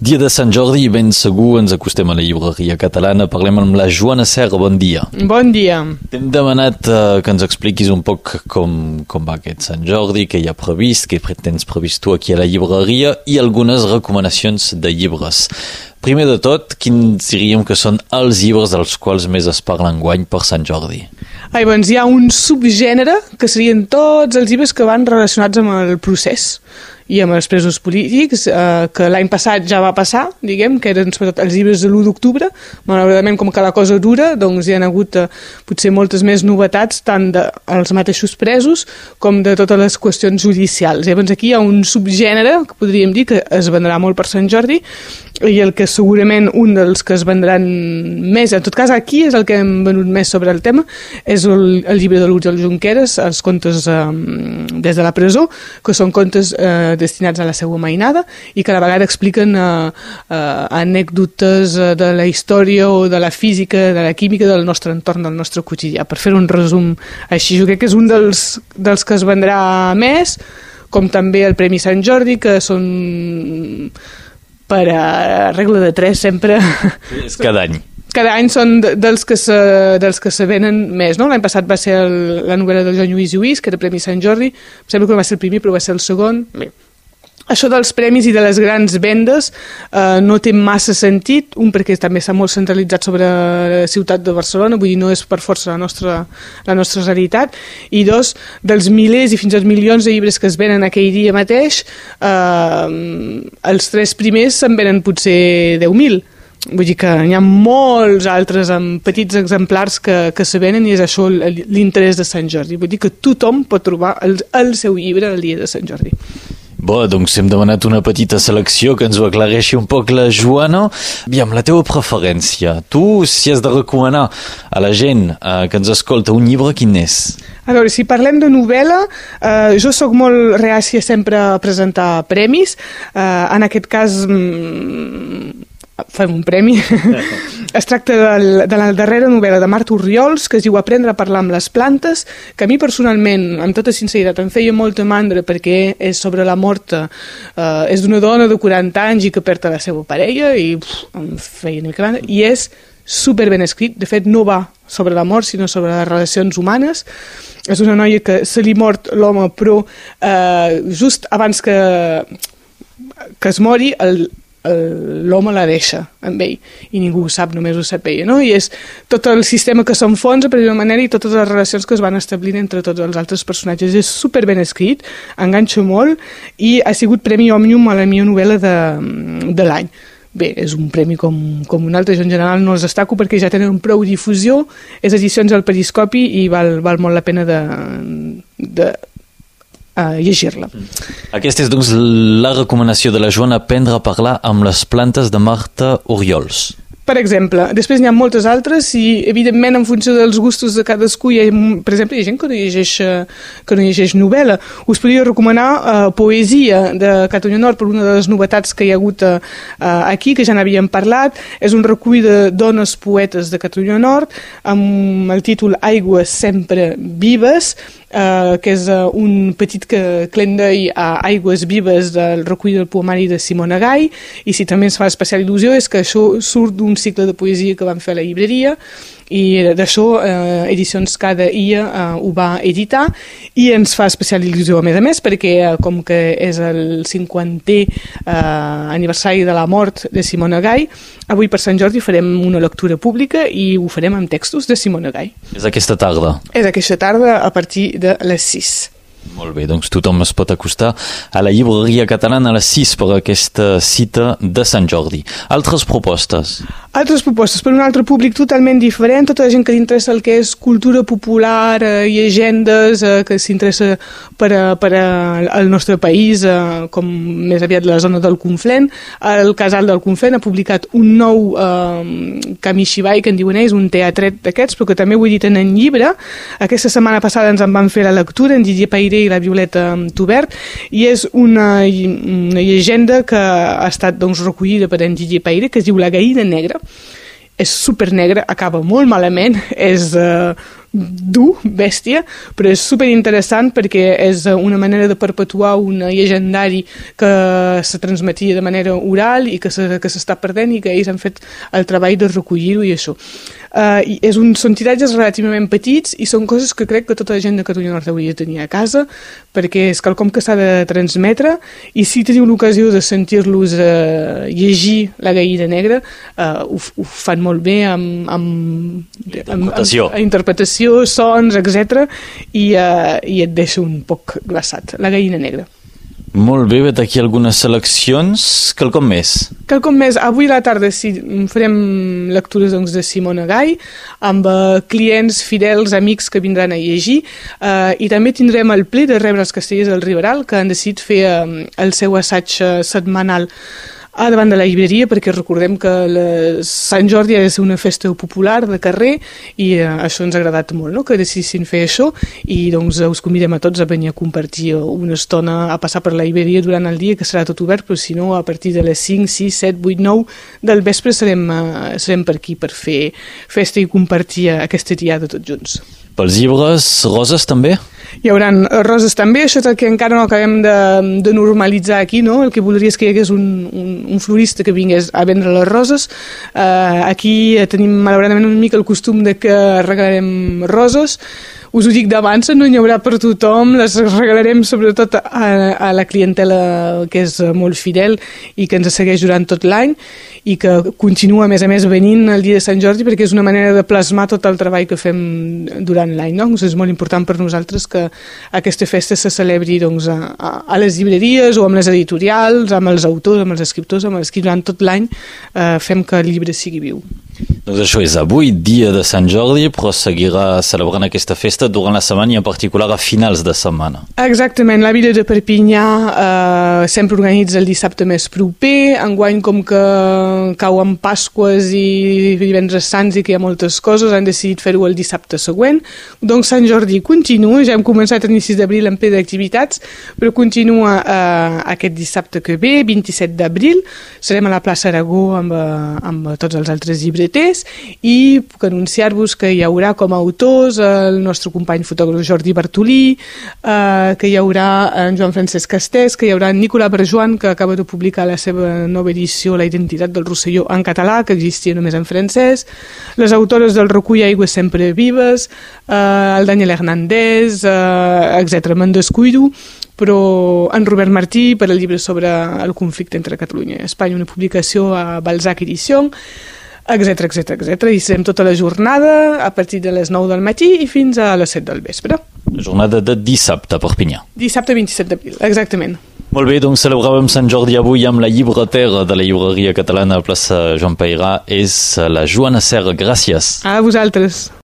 Dia de Sant Jordi, ben segur, ens acostem a la llibreria catalana. Parlem amb la Joana Serra. Bon dia. Bon dia. T'hem demanat uh, que ens expliquis un poc com, com va aquest Sant Jordi, què hi ha previst, què tens previst tu aquí a la llibreria i algunes recomanacions de llibres. Primer de tot, quins diríem que són els llibres dels quals més es parla enguany per Sant Jordi? Ai, doncs hi ha un subgènere que serien tots els llibres que van relacionats amb el procés i amb els presos polítics, eh, que l'any passat ja va passar, diguem, que eren sobretot els llibres de l'1 d'octubre. Malauradament, com que la cosa dura, doncs hi ha hagut eh, potser moltes més novetats, tant dels mateixos presos com de totes les qüestions judicials. Llavors aquí hi ha un subgènere, que podríem dir, que es vendrà molt per Sant Jordi, i el que segurament un dels que es vendran més, en tot cas aquí és el que hem venut més sobre el tema, és el, el llibre de l'Úrgel Junqueras, els contes eh, des de la presó, que són contes eh, destinats a la seva mainada i que a la vegada expliquen uh, uh, anècdotes uh, de la història o de la física, de la química del nostre entorn, del nostre quotidià. Per fer un resum així, jo crec que és un dels, dels que es vendrà més, com també el Premi Sant Jordi, que són per a regla de tres sempre... És cada any cada any són dels que se, dels que se venen més, no? L'any passat va ser el, la novel·la del Joan Lluís Lluís, que era Premi Sant Jordi, em sembla que no va ser el primer, però va ser el segon. Bé, això dels premis i de les grans vendes eh, no té massa sentit, un perquè també està molt centralitzat sobre la ciutat de Barcelona, vull dir, no és per força la nostra, la nostra realitat, i dos, dels milers i fins als milions de llibres que es venen aquell dia mateix, eh, els tres primers se'n venen potser 10.000, vull dir que hi ha molts altres amb petits exemplars que, que se venen i és això l'interès de Sant Jordi. Vull dir que tothom pot trobar el, el seu llibre el dia de Sant Jordi. Bo, doncs hem demanat una petita selecció que ens ho aclareixi un poc la Joana. Aviam, la teva preferència. Tu, si has de recomanar a la gent eh, que ens escolta un llibre, quin és? A veure, si parlem de novel·la, eh, jo sóc molt reàcia sempre a presentar premis. Eh, en aquest cas, mm, fem un premi. es tracta del, de la darrera novel·la de Marta Oriols, que es diu Aprendre a parlar amb les plantes, que a mi personalment, amb tota sinceritat, em feia molta mandra perquè és sobre la mort, eh, és d'una dona de 40 anys i que perd la seva parella i pff, em feia una mica mandra, i és super ben escrit, de fet no va sobre la mort sinó sobre les relacions humanes. És una noia que se li mort l'home però eh, just abans que que es mori el, l'home la deixa amb ell i ningú ho sap, només ho sap ella no? i és tot el sistema que s'enfonsa per una manera i totes les relacions que es van establint entre tots els altres personatges és super ben escrit, enganxa molt i ha sigut Premi Òmnium a la millor novel·la de, de l'any bé, és un premi com, com un altre, jo en general no els destaco perquè ja tenen prou difusió, és edicions al Periscopi i val, val molt la pena de, de a llegir-la. Aquesta és, doncs, la recomanació de la Joana aprendre a parlar amb les plantes de Marta Oriols. Per exemple, després n'hi ha moltes altres i, evidentment, en funció dels gustos de cadascú, hi ha, per exemple, hi ha gent que no llegeix, eh, que no llegeix novel·la. Us podria recomanar uh, Poesia de Catalunya Nord per una de les novetats que hi ha hagut uh, aquí, que ja n'havíem parlat. És un recull de dones poetes de Catalunya Nord amb el títol Aigües sempre vives, eh, que és uh, un petit que, client d'ell a Aigües Vives del recull del poemari de Simona Gai i si també ens fa especial il·lusió és que això surt d'un cicle de poesia que vam fer a la llibreria i d'això eh, Edicions Cada Ia eh, ho va editar i ens fa especial il·lusió a més a més perquè eh, com que és el 50è eh, aniversari de la mort de Simona Gai avui per Sant Jordi farem una lectura pública i ho farem amb textos de Simona Gai És aquesta tarda? És aquesta tarda a partir de les 6 molt bé, doncs tothom es pot acostar a la llibreria catalana a les 6 per aquesta cita de Sant Jordi. Altres propostes? Altres propostes per un altre públic totalment diferent, tota la gent que interessa el que és cultura popular eh, i agendes, eh, que s'interessa per, a, per a, al nostre país, eh, com més aviat la zona del Conflent. El Casal del Conflent ha publicat un nou eh, Kamishibai, que en diuen ells, un teatret d'aquests, però que també ho he dit en llibre. Aquesta setmana passada ens en van fer la lectura, en Didier Pairé i la Violeta Tubert, i és una, una llegenda que ha estat doncs, recollida per en Gigi Paire, que es diu La Gaïda Negra, és super negra, acaba molt malament, és uh, dur, bèstia, però és super interessant perquè és una manera de perpetuar un llegendari que se transmetia de manera oral i que s'està perdent i que ells han fet el treball de recollir-ho i això. I és un, són tiratges relativament petits i són coses que crec que tota la gent de Catalunya Nord hauria de tenir a casa perquè és quelcom que s'ha de transmetre i si teniu l'ocasió de sentir-los uh, llegir La gallina negra uh, ho, ho fan molt bé amb, amb, amb, amb, amb interpretació, sons, etc i, uh, i et deixa un poc glaçat. La gallina negra molt bé, vet aquí algunes seleccions. Quelcom més? Quelcom més. Avui a la tarda sí, farem lectures doncs, de Simona Gai amb uh, clients fidels, amics que vindran a llegir uh, i també tindrem el ple de rebre els castellers del Riberal que han decidit fer uh, el seu assaig uh, setmanal a davant de la llibreria perquè recordem que la Sant Jordi ha de ser una festa popular de carrer i eh, això ens ha agradat molt, no? que decidissin fer això i doncs us convidem a tots a venir a compartir una estona, a passar per la llibreria durant el dia que serà tot obert, però si no a partir de les 5, 6, 7, 8, 9 del vespre serem, eh, serem per aquí per fer festa i compartir aquesta diada tots junts. Pels llibres, roses també? Hi haurà roses també, això és el que encara no acabem de, de normalitzar aquí, no? El que voldria és que hi hagués un, un, un florista que vingués a vendre les roses. Uh, aquí tenim malauradament una mica el costum de que regalarem roses, us ho dic d'abans, no n'hi haurà per tothom, les regalarem sobretot a, a la clientela que és molt fidel i que ens segueix durant tot l'any i que continua, a més a més, venint el dia de Sant Jordi perquè és una manera de plasmar tot el treball que fem durant l'any. No? Doncs és molt important per nosaltres que aquesta festa se celebri doncs, a, a les llibreries o amb les editorials, amb els autors, amb els escriptors, amb els que durant tot l'any eh, fem que el llibre sigui viu. Doncs això és avui, dia de Sant Jordi, però seguirà celebrant aquesta festa durant la setmana i en particular a finals de setmana. Exactament, la Vila de Perpinyà eh, sempre organitza el dissabte més proper, enguany com que cauen Pasques i divendres sants i que hi ha moltes coses, han decidit fer-ho el dissabte següent. Doncs Sant Jordi continua, ja hem començat a inicis d'abril en ple d'activitats, però continua eh, aquest dissabte que ve, 27 d'abril, serem a la plaça Aragó amb, eh, amb tots els altres llibreters i puc anunciar-vos que hi haurà com a autors el nostre company fotògraf Jordi Bartolí, eh, que hi haurà en Joan Francesc Castès, que hi haurà en Nicolà Berjoan, que acaba de publicar la seva nova edició La identitat del Rosselló en català, que existia només en francès, les autores del recull Aigües sempre vives, eh, el Daniel Hernández, eh, etc. Me'n descuido, però en Robert Martí per al llibre sobre el conflicte entre Catalunya i Espanya, una publicació a Balzac Edició, etc etc etc. I serem tota la jornada a partir de les 9 del matí i fins a les 7 del vespre. La jornada de dissabte a Perpinyà. Dissabte 27 d'abril, exactament. Molt bé, doncs celebràvem Sant Jordi avui amb la llibretera de la llibreria catalana a plaça Joan Peirà. És la Joana Serra. Gràcies. A vosaltres.